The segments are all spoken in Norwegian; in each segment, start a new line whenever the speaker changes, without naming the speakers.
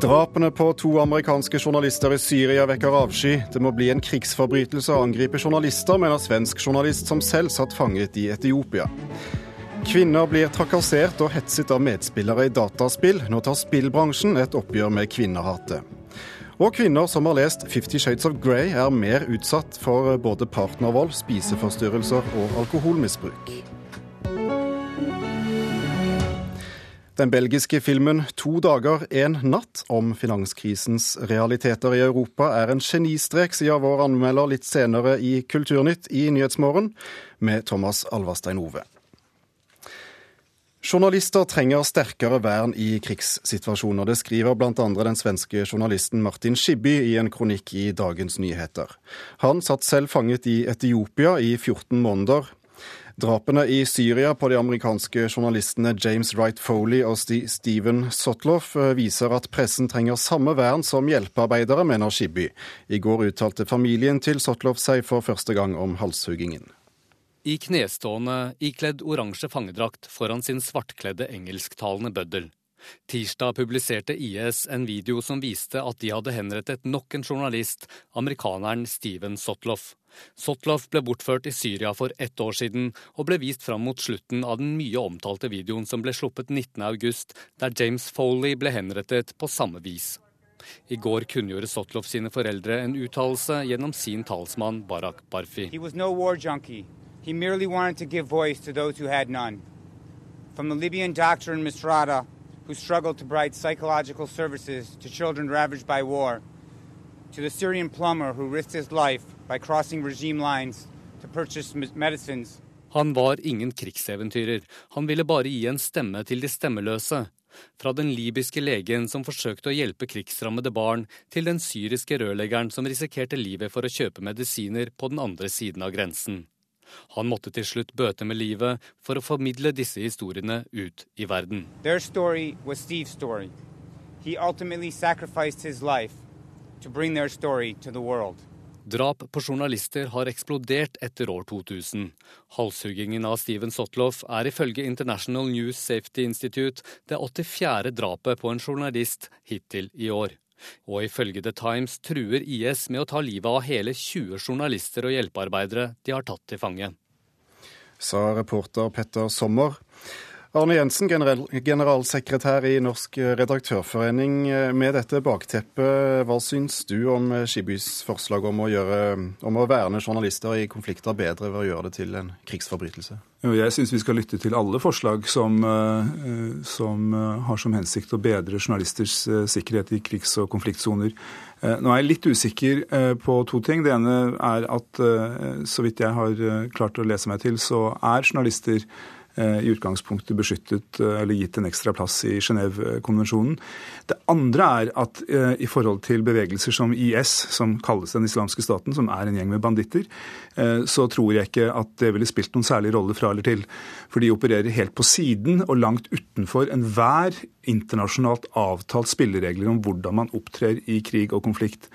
Drapene på to amerikanske journalister i Syria vekker avsky. Det må bli en krigsforbrytelse å angripe journalister, mener svensk journalist som selv satt fanget i Etiopia. Kvinner blir trakassert og hetset av medspillere i dataspill. Nå tar spillbransjen et oppgjør med kvinnehatet. Og kvinner som har lest Fifty Shades of Grey, er mer utsatt for både partnervold, spiseforstyrrelser og alkoholmisbruk. Den belgiske filmen 'To dager, en natt' om finanskrisens realiteter i Europa er en genistrek, sier vår anmelder litt senere i Kulturnytt i Nyhetsmorgen, med Thomas Alverstein Ove. Journalister trenger sterkere vern i krigssituasjoner. Det skriver bl.a. den svenske journalisten Martin Skibby i en kronikk i Dagens Nyheter. Han satt selv fanget i Etiopia i 14 måneder Drapene i Syria på de amerikanske journalistene James Wright Foley og Steven Sotloff eh, viser at pressen trenger samme vern som hjelpearbeidere, mener Skibby. I går uttalte familien til Sotloff seg for første gang om halshuggingen.
I knestående, ikledd oransje fangedrakt foran sin svartkledde engelsktalende bøddel. Tirsdag publiserte IS en video som viste at de hadde henrettet nok en journalist, amerikaneren Steven Sotloff. Sotloff ble bortført i Syria for ett år siden, og ble vist fram mot slutten av den mye omtalte videoen som ble sluppet 19.8, der James Foley ble henrettet på samme vis. I går kunngjorde Sotlov sine foreldre en uttalelse gjennom sin talsmann Barak Barfi. He merely wanted to give voice to those who had none. From the Libyan doctor in Misrata, who struggled to provide psychological services to children ravaged by war, to the Syrian plumber who risked his life by crossing regime lines to purchase medicines. Han var ingen krigseventyrer. Han ville bare gi en stemme til de stemmeløse. Fra den libyske legen som forsøkte å hjelpe krigsrammede barn, til den syriske rørleggeren som risikerte livet for å kjøpe medisiner på den andre siden av grensen. Han måtte til slutt bøte med livet for å formidle disse historiene ut i verden. Their story was Steve's story. He ultimately sacrificed his life to bring their story to the world. Drap på journalister har eksplodert etter år 2000. Halshuggingen av Steven Sotloff er ifølge International News Safety Institute det 84. drapet på en journalist hittil i år. Og ifølge The Times truer IS med å ta livet av hele 20 journalister og hjelpearbeidere de har tatt til fange.
Sa reporter Petter Sommer. Arne Jensen, general, generalsekretær i Norsk redaktørforening. Med dette bakteppet, hva syns du om Skibys forslag om å, gjøre, om å verne journalister i konflikter bedre ved å gjøre det til en krigsforbrytelse?
Jeg syns vi skal lytte til alle forslag som, eh, som eh, har som hensikt å bedre journalisters eh, sikkerhet i krigs- og konfliktsoner. Nå er jeg litt usikker på to ting. Det ene er at så vidt jeg har klart å lese meg til, så er journalister i utgangspunktet beskyttet eh, eller gitt en ekstra plass i Genévekonvensjonen. Det andre er at eh, i forhold til bevegelser som IS, som kalles den islamske staten, som er en gjeng med banditter, så tror jeg ikke at det ville spilt noen særlig rolle fra eller til. For de opererer helt på siden og langt utenfor enhver internasjonalt avtalt spilleregler om hvordan man opptrer i krig og konflikt.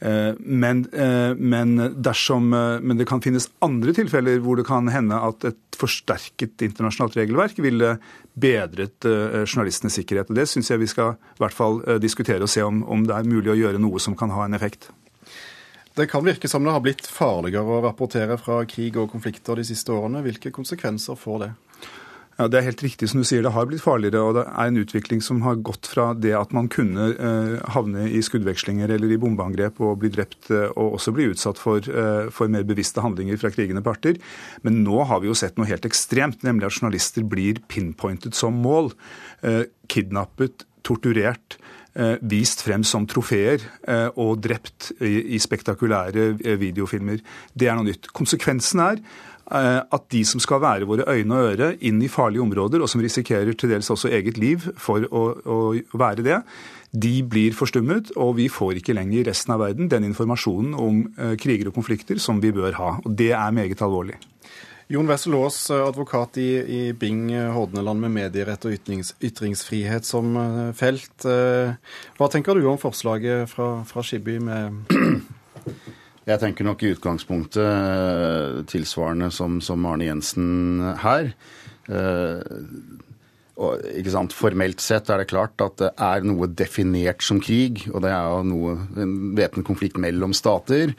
Eh, men, eh, men, dersom, eh, men, det kan finnes andre tilfeller hvor det kan hende at et forsterket internasjonalt regelverk ville bedret journalistenes sikkerhet. Det syns jeg vi skal i hvert fall diskutere og se om, om det er mulig å gjøre noe som kan ha en effekt.
Det kan virke som det har blitt farligere å rapportere fra krig og konflikter de siste årene. Hvilke konsekvenser får det?
Ja, Det er helt riktig som du sier, det har blitt farligere. og Det er en utvikling som har gått fra det at man kunne eh, havne i skuddvekslinger eller i bombeangrep og bli drept eh, og også bli utsatt for, eh, for, mer bevisste handlinger fra krigende parter. Men nå har vi jo sett noe helt ekstremt, nemlig at journalister blir pinpointet som mål. Kidnappet, torturert. Vist frem som trofeer og drept i, spektakulære videofilmer. Det er noe nytt. Konsekvensen er at de som skal være våre øyne og øre inn i farlige områder, og som risikerer til dels også eget liv for å, å være det, de blir forstummet, og vi får ikke lenger i resten av verden den informasjonen om eh, kriger og konflikter som vi bør ha. Og det er meget alvorlig.
Jon Wessel Aas, advokat i, i, Bing Hordaland med medierett og ytrings, ytringsfrihet som eh, felt. Hva tenker du om forslaget fra, fra Skibby med
Jeg tenker nok i utgangspunktet eh, tilsvarende som, som Arne Jensen her. Eh, og, Formelt sett er det klart at det er noe definert som krig, og det er jo noe, en væpnet konflikt mellom stater.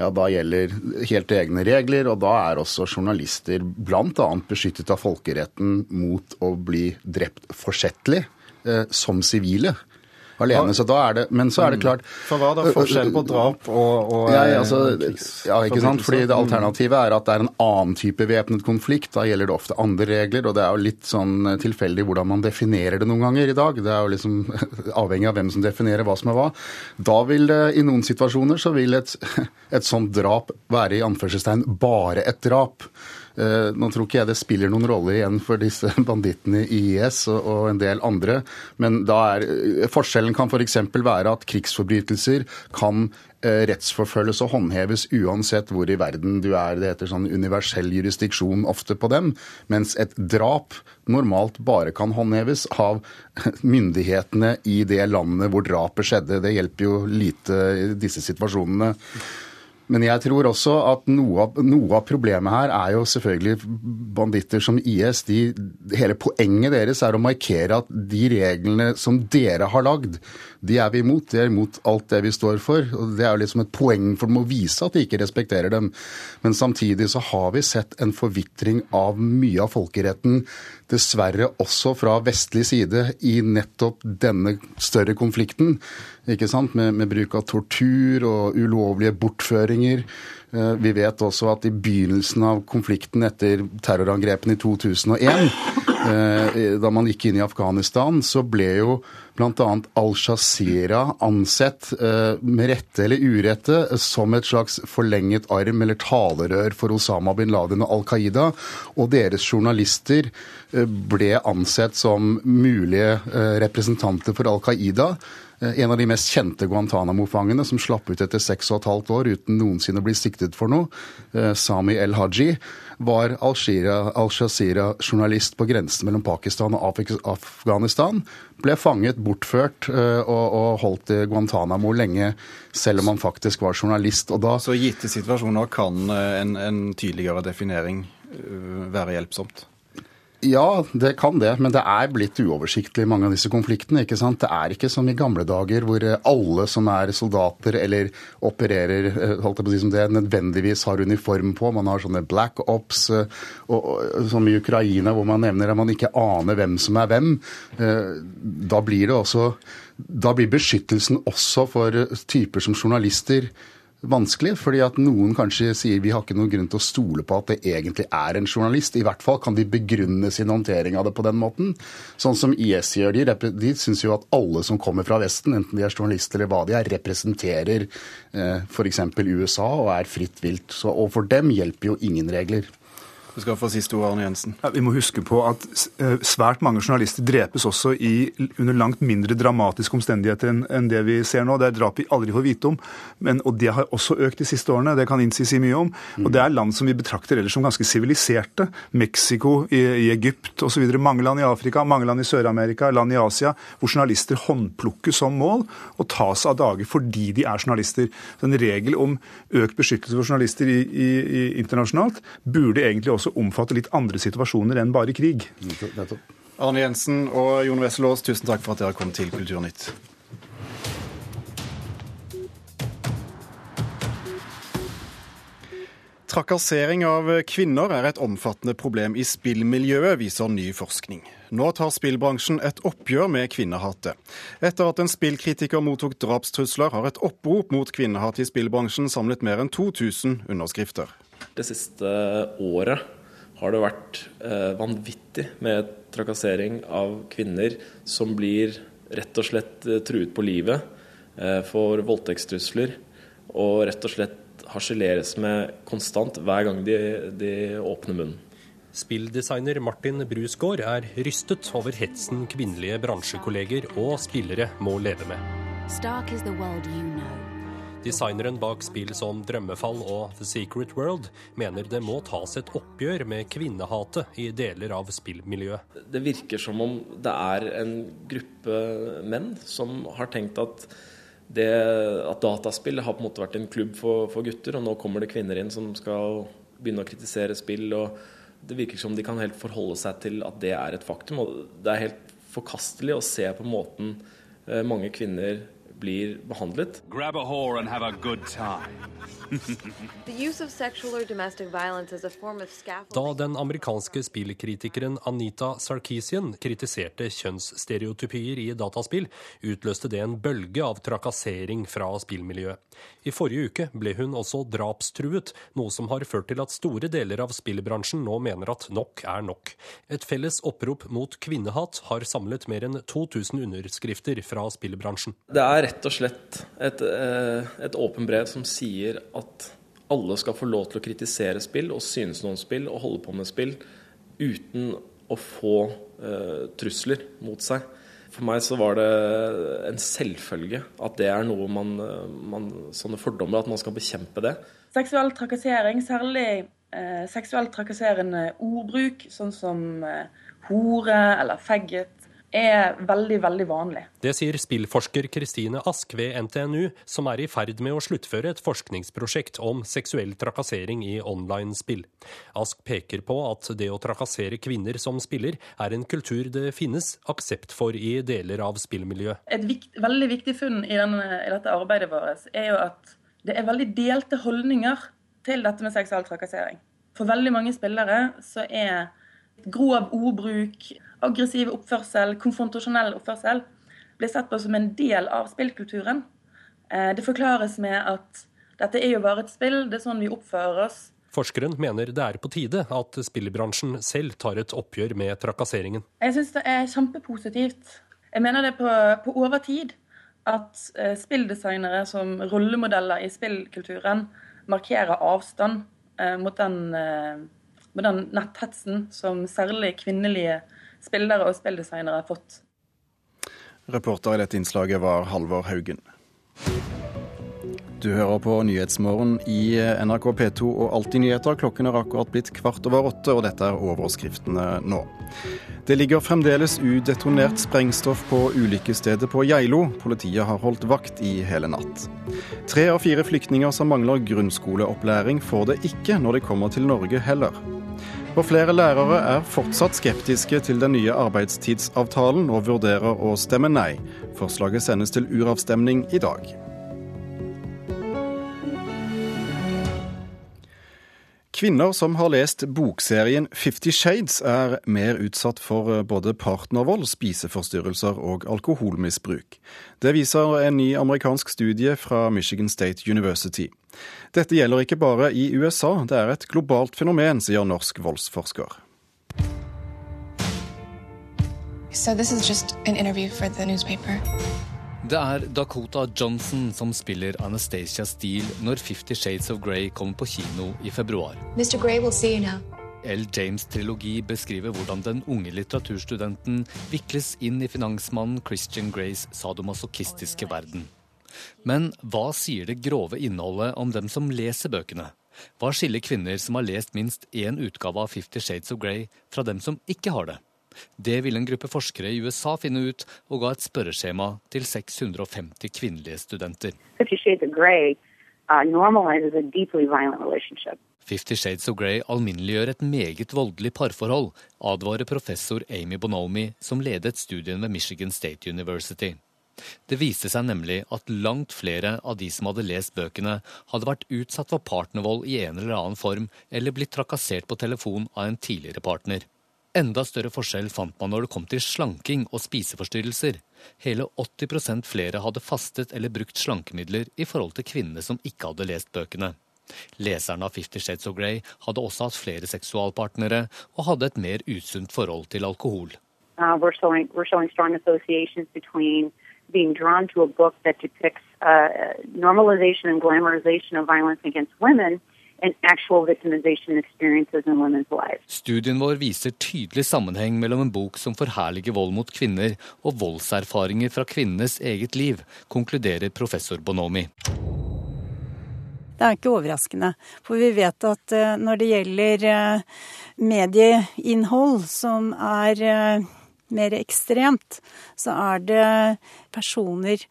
Ja, Da gjelder helt egne regler, og da er også journalister bl.a. beskyttet av folkeretten mot å bli drept forsettlig eh, som sivile alene. Så da er det, men så er det mm. klart
For hva er det forskjell på drap og, og
ja, altså, ja, ikke sant? Fordi det Alternativet er at det er en annen type væpnet konflikt. Da gjelder det ofte andre regler, og det er jo litt sånn tilfeldig hvordan man definerer det noen ganger i dag. Det er jo liksom avhengig av hvem som definerer hva som er hva. Da vil det i noen situasjoner så vil et, et sånt drap være i anførselstegn bare et drap. Eh, nå tror ikke jeg det spiller noen rolle igjen for disse bandittene i IS og en del andre, men da er, eh, forskjellen kan f.eks. være at krigsforbrytelser kan eh, rettsforfølges og håndheves uansett hvor i verden du er. Det heter sånn universell jurisdiksjon ofte på dem. Mens et drap normalt bare kan håndheves av myndighetene i det landet hvor drapet skjedde. Det hjelper jo lite i disse situasjonene. Men jeg tror også at noe av, noe av, problemet her er jo selvfølgelig banditter som IS. De, hele poenget deres er å markere at de reglene som dere har lagd, de er vi imot. De er imot alt det vi står for. og Det er jo liksom et poeng for dem å vise at de ikke respekterer dem. Men samtidig så har vi sett en forvitring av mye av folkeretten dessverre også fra vestlig side i nettopp denne større konflikten. ikke sant, Med, med bruk av tortur og ulovlige bortføringer. Eh, vi vet også at i begynnelsen av konflikten etter terrorangrepene i 2001, eh, da man gikk inn i Afghanistan, så ble jo bl.a. Al-Shazira ansett, eh, med rette eller urette, som et slags forlenget arm eller talerør for Osama bin Laden og Al Qaida. Og deres journalister eh, ble ansett som mulige eh, representanter for Al Qaida. En av de mest kjente Guantánamo-fangene som slapp ut etter seks og et halvt år uten noensinne å bli siktet for noe, Sami El-Haji var Al-Shazira-journalist på grensen mellom Pakistan og Afghanistan. Ble fanget, bortført eh, og, holdt i Guantánamo lenge, selv om han faktisk var journalist.
Da, Så gitte situasjoner kan eh, en, en tydeligere definering eh, være hjelpsomt?
Ja, det kan det, men det er blitt uoversiktlig, mange av disse konfliktene. ikke sant? Det er ikke som i gamle dager hvor alle som er soldater eller opererer eh, holdt jeg på å si som det, nødvendigvis har uniform på. Man har sånne black ops, eh, og, og, som i Ukraina hvor man nevner at man ikke aner hvem som er hvem. Eh, da blir det også da blir beskyttelsen også for typer som journalister vanskelig, fordi at noen kanskje sier vi har ikke noen grunn til å stole på at det egentlig er en journalist. I hvert fall kan de begrunne sin håndtering av det på den måten. Sånn som IS gjør. De, de syns jo at alle som kommer fra Vesten, enten de er journalister eller hva de er, representerer eh, f.eks. USA og er fritt vilt. Så, og for dem hjelper jo ingen regler.
Du skal få siste ord, Arne Jensen.
Ja, vi må huske på at eh, svært mange journalister drepes også i, under langt mindre dramatiske omstendigheter enn, enn det vi ser nå. Det er drap vi aldri får vite om, men, og det har også økt de siste årene. Det kan INSI si mye om. Og Det er land som vi betrakter ellers som ganske siviliserte. Mexico, i, i Egypt osv. Mange land i Afrika, mange land i Sør-Amerika, land i Asia, hvor journalister håndplukkes som mål og tas av dage fordi de er journalister. Så En regel om økt beskyttelse for journalister i, i, internasjonalt burde egentlig også også omfatte litt andre situasjoner enn bare krig.
Arne Jensen og Jon Wesselås, tusen takk for at dere kom til Kulturnytt. Trakassering av kvinner er et omfattende problem i spillmiljøet, viser ny forskning. Nå tar spillbransjen et oppgjør med kvinnehatet. Etter at en spillkritiker mottok drapstrusler, har et opprop mot kvinnehat i spillbransjen samlet mer enn 2000 underskrifter.
Det siste året har det vært eh, vanvittig med trakassering av kvinner som blir rett og slett eh, truet på livet eh, for voldtektstrusler, og rett og slett harseleres med konstant hver gang de, de åpner munnen.
Spilldesigner Martin Brusgaard er rystet over hetsen kvinnelige bransjekolleger og spillere må leve med. Stark is the world you know. Designeren bak spill som Drømmefall og The Secret World mener det må tas et oppgjør med kvinnehatet i deler av spillmiljøet.
Det virker som om det er en gruppe menn som har tenkt at, det, at dataspill har på en måte vært en klubb for, for, gutter, og nå kommer det kvinner inn som skal begynne å kritisere spill og, det virker som de kan helt forholde seg til at det er et faktum. Og det er helt forkastelig å se på måten eh, mange kvinner blir behandlet. Grab a whore and have a good time.
Da den amerikanske spillkritikeren Anita Sarkisian kritiserte kjønnsstereotypier i dataspill, utløste det en bølge av trakassering fra spillmiljøet. I forrige uke ble hun også drapstruet, noe som har ført til at store deler av spillbransjen nå mener at nok er nok. Et felles opprop mot kvinnehat har samlet mer enn 2000 underskrifter fra spillbransjen.
Det er rett og slett et, eh, et åpent brev som sier at alle skal få lov til å kritisere spill og synes noe om spill og holde på med spill uten å få uh, trusler mot seg. For meg så var det en selvfølge at det er noe man, man Sånne fordommer, at man skal bekjempe det.
Seksuell trakassering, særlig eh, seksuelt trakasserende ordbruk, sånn som eh, hore eller faggot, er veldig, veldig vanlig.
Det sier spillforsker Kristine Ask ved NTNU, som er i ferd med å sluttføre et forskningsprosjekt om seksuell trakassering i online-spill. Ask peker på at det å trakassere kvinner som spiller, er en kultur det finnes aksept for i deler av spillmiljøet.
Et vikt, veldig viktig funn i, denne, i dette arbeidet vårt er jo at det er veldig delte holdninger til dette med seksuell trakassering. For veldig mange spillere så er grov ordbruk aggressiv oppførsel, konfrontasjonell oppførsel, blir sett på som en del av spillkulturen. Eh, det forklares med at dette er jo bare et spill, det er sånn vi oppfører oss.
Forskeren mener det er på tide at spillbransjen selv tar et oppgjør med trakasseringen.
Jeg syns det er kjempepositivt. Jeg mener det på, på overtid at eh, spilldesignere som rollemodeller i spillkulturen markerer avstand eh, mot den, mot den netthetsen som særlig kvinnelige spillere og spilldesignere har fått.
Reporter i dette innslaget var Halvor Haugen. Du hører på Nyhetsmorgen i NRK P2 og Alltid nyheter. Klokken er akkurat blitt kvart over åtte, og dette er overskriftene nå. Det ligger fremdeles udetonert sprengstoff på ulykkesstedet på Geilo. Politiet har holdt vakt i hele natt. Tre av fire flyktninger som mangler grunnskoleopplæring, får det ikke når de kommer til Norge heller. Og flere lærere er fortsatt skeptiske til den nye arbeidstidsavtalen og vurderer å stemme nei. Forslaget sendes til uravstemning i dag. Kvinner som har lest bokserien Fifty Shades er mer utsatt for eh, både partnervold, spiseforstyrrelser og alkoholmisbruk. Det viser en ny amerikansk studie fra Michigan State University. Dette gjelder ikke bare i USA, det er et globalt fenomen, sier norsk voldsforsker.
So this is just an interview for the newspaper. Det er Dakota Johnson som spiller Anastacia Steele når Fifty Shades of Grey kommer på kino i februar. Mr. Grey will see you now. L. James' trilogi beskriver hvordan den unge litteraturstudenten vikles inn i finansmannen Christian Greys sadomasochistiske verden. Men hva sier det grove innholdet om dem som leser bøkene? Hva skiller kvinner som har lest minst én utgave av Fifty Shades of Grey, fra dem som ikke har det? Det ville en gruppe forskere i USA finne ut, og ga et spørreskjema til 650 kvinnelige studenter. Uh, Fifty Shades of Grey alminneliggjør et meget voldelig parforhold, advarer professor Amy Bonomi, som ledet studien ved Michigan State University. Det viste seg nemlig at langt flere av de som hadde lest bøkene, hadde vært utsatt for partnervold i en eller annen form, eller blitt trakassert på telefon av en tidligere partner. Enda større forskjell fant man når det kom til slanking og spiseforstyrrelser. Hele 80% flere hadde fastet eller brukt slankemidler i forhold til kvinnene som ikke hadde lest bøkene. Leserne av Fifty Shades of Grey hadde også hatt flere seksualpartnere og hadde et mer usunt forhold til alkohol. Uh, we're showing, we're showing strong associations between being drawn to a book that depicts uh, normalization violence against women Studien vår viser tydelig sammenheng mellom en bok som forherliger vold mot kvinner, og voldserfaringer fra kvinnenes eget liv, konkluderer professor Bonomi.
Det er ikke overraskende, for vi vet at eh, når det gjelder eh, medieinnhold som er eh, mer ekstremt, så er det personer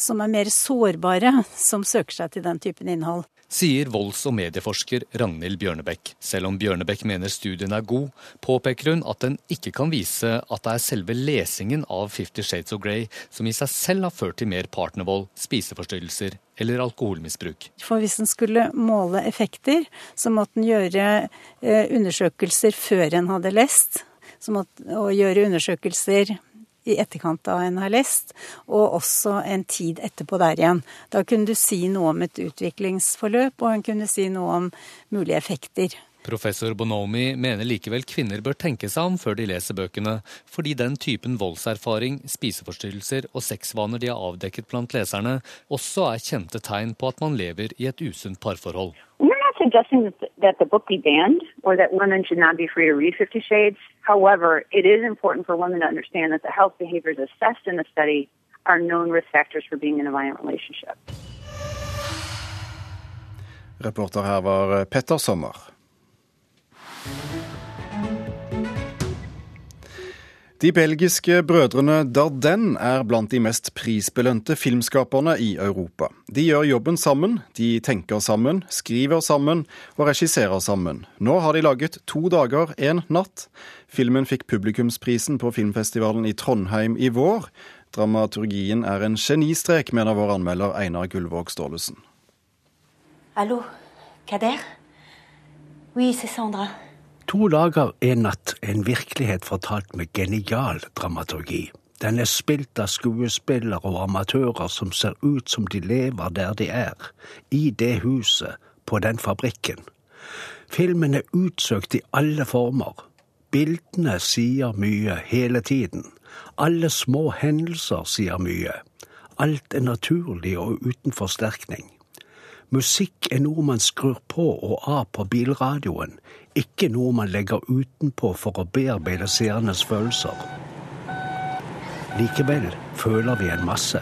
som er mer sårbare, som søker seg til den typen innhold.
Sier volds- og medieforsker Ragnhild Bjørnebekk. Selv om Bjørnebekk mener studien er god, påpeker hun at den ikke kan vise at det er selve lesingen av Fifty Shades of Grey som i seg selv har ført til mer partnervold, spiseforstyrrelser eller alkoholmisbruk.
For hvis en skulle måle effekter, så måtte en gjøre eh, undersøkelser før en hadde lest. Så måtte, og gjøre undersøkelser i etterkant av en har lest, og også en tid etterpå der igjen. Da kunne du si noe om et utviklingsforløp, og en kunne si noe om mulige effekter.
Professor Bonomi mener likevel kvinner bør tenke seg om før de leser bøkene, fordi den typen voldserfaring, spiseforstyrrelser og sexvaner de har avdekket blant leserne, også er kjente tegn på at man lever i et usunt parforhold.
Suggesting that the, that the book be banned or that women should not be free to read Fifty Shades. However, it is important for women to understand that the health behaviors assessed in the study are known risk factors for being in a violent relationship.
Reporter her var eh, Petter Sommer. De belgiske brødrene Dardenne er blant de mest prisbelønte filmskaperne i Europa. De gjør jobben sammen, de tenker sammen, skriver sammen og regisserer sammen. Nå har de laget To dager, én natt. Filmen fikk publikumsprisen på filmfestivalen i Trondheim i vår. Dramaturgien er en genistrek, mener vår anmelder Einar Gullvåg Staalesen.
Hallo, Kader? Oui, c'est Sandra.
To dager, en natt, en virkelighet fortalt med genial dramaturgi. Den er spilt av skuespillere og amatører som ser ut som de lever der de er, i det huset, på den fabrikken. Filmen er utsøkt i alle former. Bildene sier mye hele tiden. Alle små hendelser sier mye. Alt er naturlig og uten forsterkning. Musikk er noe man skrur på og av på bilradioen, ikke noe man legger utenpå for å bearbeide seernes følelser. Likevel føler vi en masse.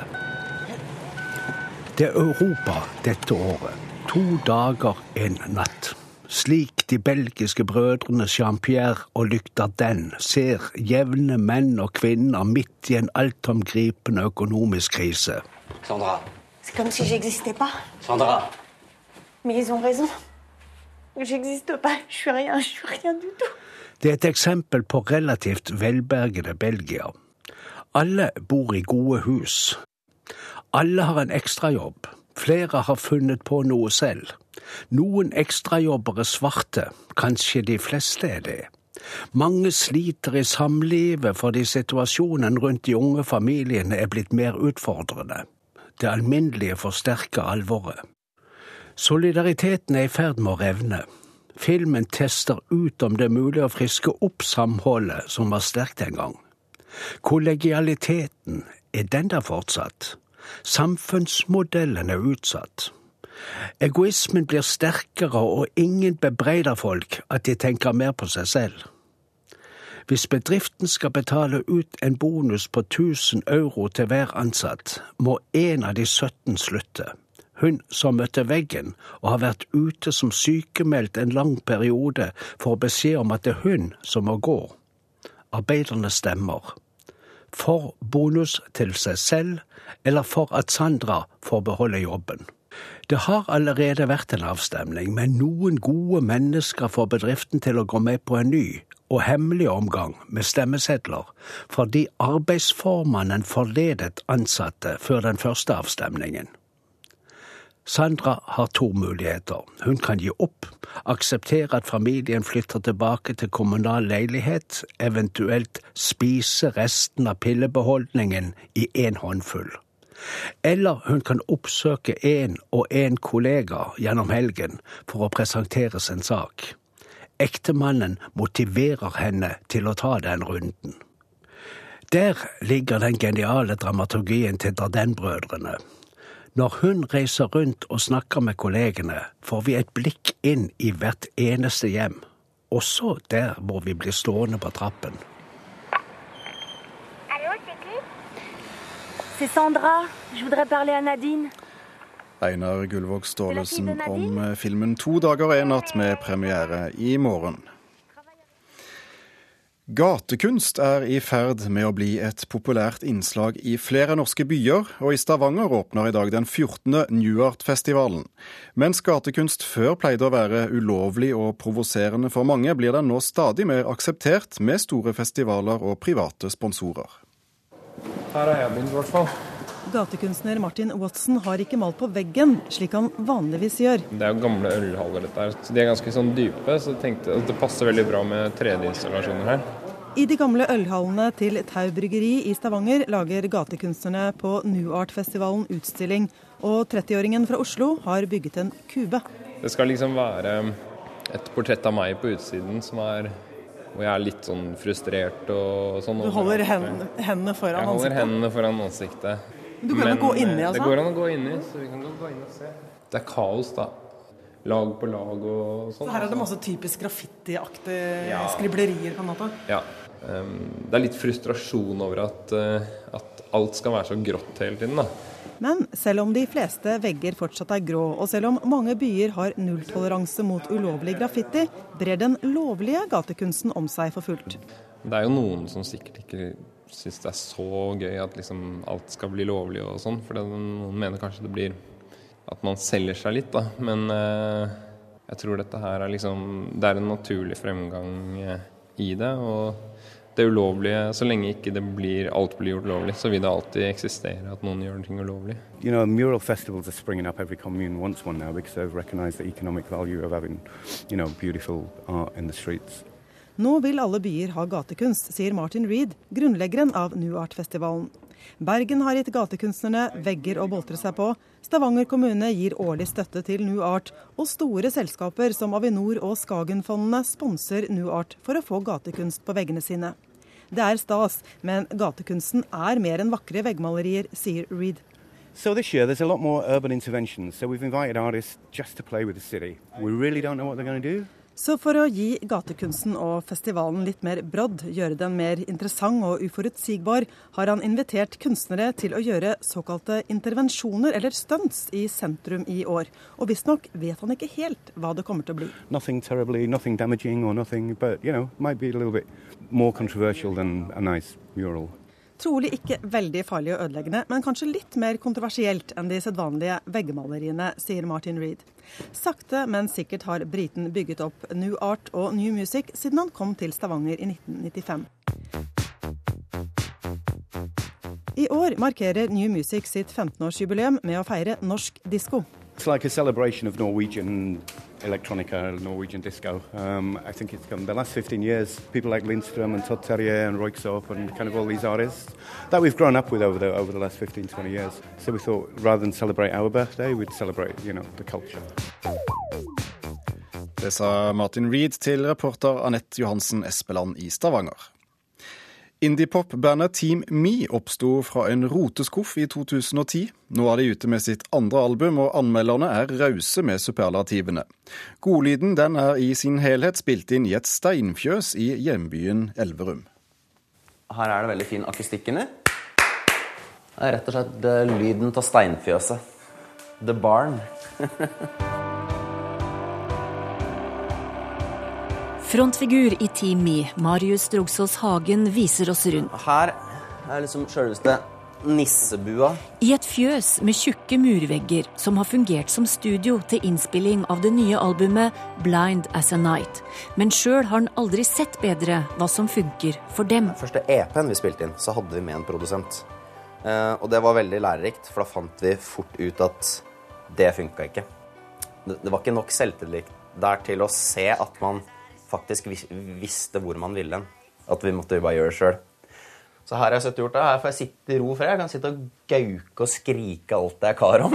Det er Europa dette året. To dager, en natt. Slik de belgiske brødrene Jean-Pierre og Lykta Dardenne ser jevne menn og kvinner midt i en altomgripende økonomisk krise.
Sandra. C'est comme si j'existais pas.
Sandra.
Mais ils ont raison. J'existe pas. Je suis rien. Je suis rien du tout.
Det er et eksempel på relativt velbergede Belgia. Alle bor i gode hus. Alle har en ekstrajobb. Flere har funnet på noe selv. Noen ekstrajobber er svarte, kanskje de fleste er det. Mange sliter i samlivet fordi situasjonen rundt de unge familiene er blitt mer utfordrende. Det alminnelige forsterker alvoret. Solidariteten er i ferd med å revne. Filmen tester ut om det er mulig å friske opp samholdet som var sterkt en gang. Kollegialiteten, er den der fortsatt? Samfunnsmodellen er utsatt. Egoismen blir sterkere, og ingen bebreider folk at de tenker mer på seg selv. Hvis bedriften skal betale ut en bonus på 1000 euro til hver ansatt, må en av de 17 slutte. Hun som møtte veggen og har vært ute som sykemeldt en lang periode, får beskjed om at det er hun som må gå. Arbeiderne stemmer. For bonus til seg selv, eller for at Sandra får beholde jobben. Det har allerede vært en avstemning, men noen gode mennesker får bedriften til å gå med på en ny og hemmelig omgang med stemmesedler, fordi arbeidsformannen forledet ansatte før den første avstemningen. Sandra har to muligheter. Hun kan gi opp, akseptere at familien flytter tilbake til kommunal leilighet, eventuelt spise resten av pillebeholdningen i én håndfull. Eller hun kan oppsøke én og én kollega gjennom helgen for å presentere sin sak. Ektemannen motiverer henne til å ta den runden. Der ligger den geniale dramaturgien til Dardenne-brødrene. Når hun reiser rundt og snakker med kollegene, får vi et blikk inn i hvert eneste hjem, også der hvor vi blir stående på trappen.
Einar Gullvåg Staalesen om eh, filmen 'To dager og én natt' med premiere i morgen. Gatekunst er i ferd med å bli et populært innslag i flere norske byer, og i Stavanger åpner i dag den 14. New Art-festivalen. Mens gatekunst før pleide å være ulovlig og provoserende for mange, blir den nå stadig mer akseptert med store festivaler og private sponsorer.
Her er jeg min, i hvert fall.
Gatekunstner Martin Watson har ikke malt på veggen, slik han vanligvis gjør.
Det er jo gamle ølhaller, dette her. Så de er ganske sånn dype, så jeg tenkte at det passer veldig bra med 3D-installasjoner her.
I de gamle ølhallene til Tau bryggeri i Stavanger lager gatekunstnerne på New Art-festivalen utstilling. Og 30-åringen fra Oslo har bygget en kube.
Det skal liksom være et portrett av meg på utsiden som er hvor jeg er litt sånn frustrert og sånn.
Du holder hendene, hendene foran
ansiktet? Jeg holder
ansiktet.
hendene foran ansiktet.
Men du går an å gå inni, altså?
Det går an å gå inni, så vi kan gå inn og se. Det er kaos, da. Lag på lag og sånn.
Så her er det masse typisk graffitiaktige ja. skriblerier, på en måte?
Ja. Um, det er litt frustrasjon over at, uh, at alt skal være så grått hele tiden, da.
Men selv om de fleste vegger fortsatt er grå, og selv om mange byer har nulltoleranse mot ulovlig graffiti, brer den lovlige gatekunsten om seg for fullt.
Det er jo noen som sikkert ikke syns det er så gøy at liksom alt skal bli lovlig og sånn, for noen mener kanskje det blir at man selger seg litt, da. Men eh, jeg tror dette her er liksom Det er en naturlig fremgang eh, i det. og det ulovlige, Så lenge ikke det blir, alt blir gjort lovlig, så vil det alltid eksistere at noen gjør ting ulovlig.
You know, springing up every commune wants one now because they've recognized the economic value of having, beautiful art in the streets.
Nå vil alle byer ha gatekunst, sier Martin Reed, grunnleggeren av New Art-festivalen. Bergen har gitt gatekunstnerne vegger å boltre seg på. Stavanger kommune gir årlig støtte til New Art. Og store selskaper som Avinor og Skagenfondene sponser New Art for å få gatekunst på veggene sine. Det er stas, men gatekunsten er mer enn vakre veggmalerier, sier Reed.
So this year there's a lot more urban interventions. So we've invited artists just to play with the city. We really don't know what they're going to do.
Så for å gi gatekunsten og festivalen litt mer brodd, gjøre den mer interessant og uforutsigbar, har han invitert kunstnere til å gjøre såkalte intervensjoner, eller stunts, i sentrum i år. Og visstnok vet han ikke helt hva det kommer til å bli.
Nothing terribly, nothing damaging or nothing, but you know, might be a little bit more controversial than a nice mural.
Trolig ikke veldig farlig og ødeleggende, men kanskje litt mer kontroversielt enn de sedvanlige veggmaleriene, sier Martin Reed. Sakte, men sikkert har briten bygget opp New Art og New Music siden han kom til Stavanger i 1995. I år markerer New Music sitt 15-årsjubileum med å feire norsk disko.
It's like a celebration of Norwegian electronica, Norwegian disco. Um, I think it's come the last 15 years. People like Lindström and Todd Terje and Royksop and kind of all these artists that we've grown up with over the over the last 15, 20 years. So we thought rather than celebrate our birthday, we'd celebrate, you know, the culture.
Det sa Martin Reed til reporter Anette Johansen Espeland i Stavanger. Indiepop-bandet Team Me oppsto fra en roteskuff i 2010. Nå er de ute med sitt andre album, og anmelderne er rause med superlativene. Godlyden den er i sin helhet spilt inn i et steinfjøs i hjembyen Elverum.
Her er det veldig fin akustikk inni. Det er rett og slett eh, lyden av steinfjøset. The Barn.
Frontfigur i Team Me, Marius Drogsås Hagen, viser oss rundt.
Her er liksom sjølveste nissebua.
I et fjøs med tjukke murvegger som har fungert som studio til innspilling av det nye albumet Blind as a Night. Men sjøl har han aldri sett bedre hva som funker for dem.
Første EP-en vi spilte inn, så hadde vi med en produsent. Eh, og det var veldig lærerikt, for da fant vi fort ut at det funka ikke. Det var ikke nok selvtillit der til å se at man faktisk visste hvor man ville hen. At vi måtte bare gjøre det sjøl. Så her har jeg sett gjort det. Her får jeg sitte i ro for Jeg kan sitte og gauke og skrike alt det jeg kar om.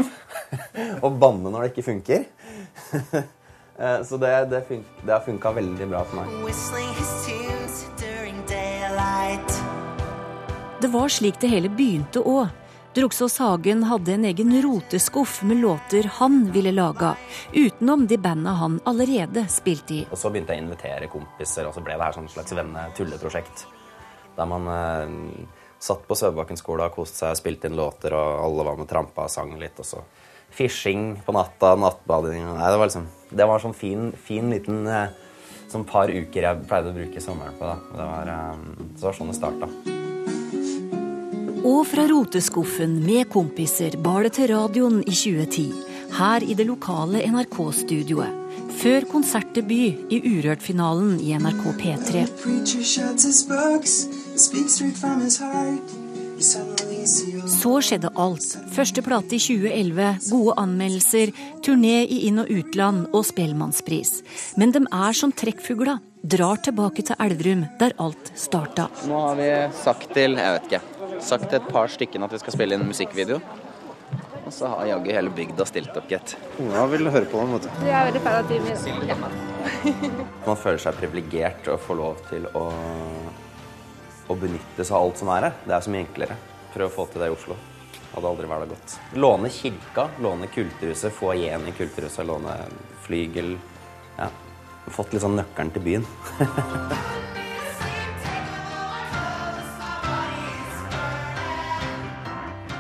og banne når det ikke funker. Eh, så det, det, fun det har funka veldig bra for meg.
Det var slik det hele begynte òg. Droksås Hagen hadde en egen roteskuff med låter han ville laga, utenom de banda han allerede spilte i.
Og Så begynte jeg å invitere kompiser, og så ble det her sånn slags venne-tulleprosjekt. Der man eh, satt på Sødbakken skole og koste seg spilte inn låter, og alle var med trampa og sang litt. Og så fishing på natta, nattbading Nei, det var liksom Det var sånn fin, fin liten eh, sånn par uker jeg pleide å bruke sommeren på. Da. Det var, eh, det var sånn det starta.
Og fra roteskuffen med kompiser bar det til radioen i 2010. Her i det lokale NRK-studioet. Før konsertdebut i Urørt-finalen i NRK P3. Så skjedde alt. Første plate i 2011, gode anmeldelser, turné i inn- og utland og Spellemannspris. Men de er som trekkfugla. Drar tilbake til Elverum, der alt starta.
Nå har vi sagt til jeg vet ikke, sagt til et par stykker at vi skal spille inn musikkvideo. Og så har jaggu hele bygda stilt opp, gitt.
Ona vil høre på den, vet du.
Jeg er veldig fan av Team Ja.
Man føler seg privilegert å få lov til å, å benytte seg av alt som er her. Det er så mye enklere. Prøv å få til det i Oslo. Hadde aldri vært godt. Låne kirka, låne kulturhuset, få igjen i kulturhuset, låne flygel. Ja. Fått litt sånn nøkkelen til byen.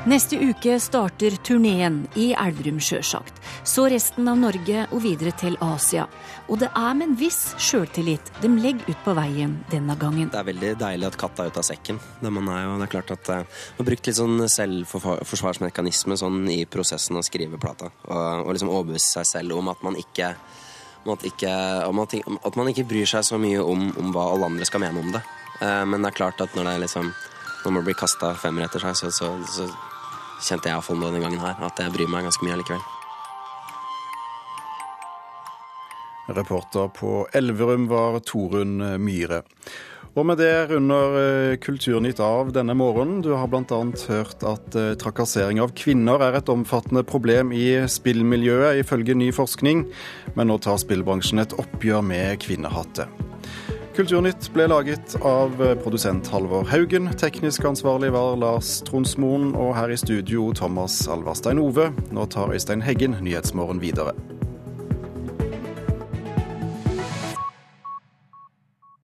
Neste uke starter turneen i Elverum, sjølsagt. Så resten av Norge og videre til Asia. Og det er med en viss sjøltillit de legger ut på veien denne gangen.
Det er veldig deilig at katta er ute av sekken. Det, man er jo, det er klart at uh, Man har brukt litt sånn selvforsvarsmekanisme sånn i prosessen å skrive plata. Og, og liksom overbevise seg selv om at man ikke om at, ikke, om at, at, man ikke bryr seg så mye om, om, hva alle andre skal mene om det. Uh, men det er klart at når, det er liksom, når man blir kasta femmer etter seg, så, så, så kjente jeg iallfall denne gangen her, at jeg bryr meg ganske mye allikevel.
Reporter på Elverum var Torunn Myhre. Og med det runder eh, Kulturnytt av denne morgenen. Du har bl.a. hørt at eh, trakassering av kvinner er et omfattende problem i spillmiljøet, ifølge ny forskning. Men nå tar spillbransjen et oppgjør med kvinnehatet. Kulturnytt ble laget av eh, produsent Halvor Haugen. Teknisk ansvarlig var Lars Tronsmoen, og her i studio Thomas Alvarstein Ove. Nå tar Øystein Heggen Nyhetsmorgen videre.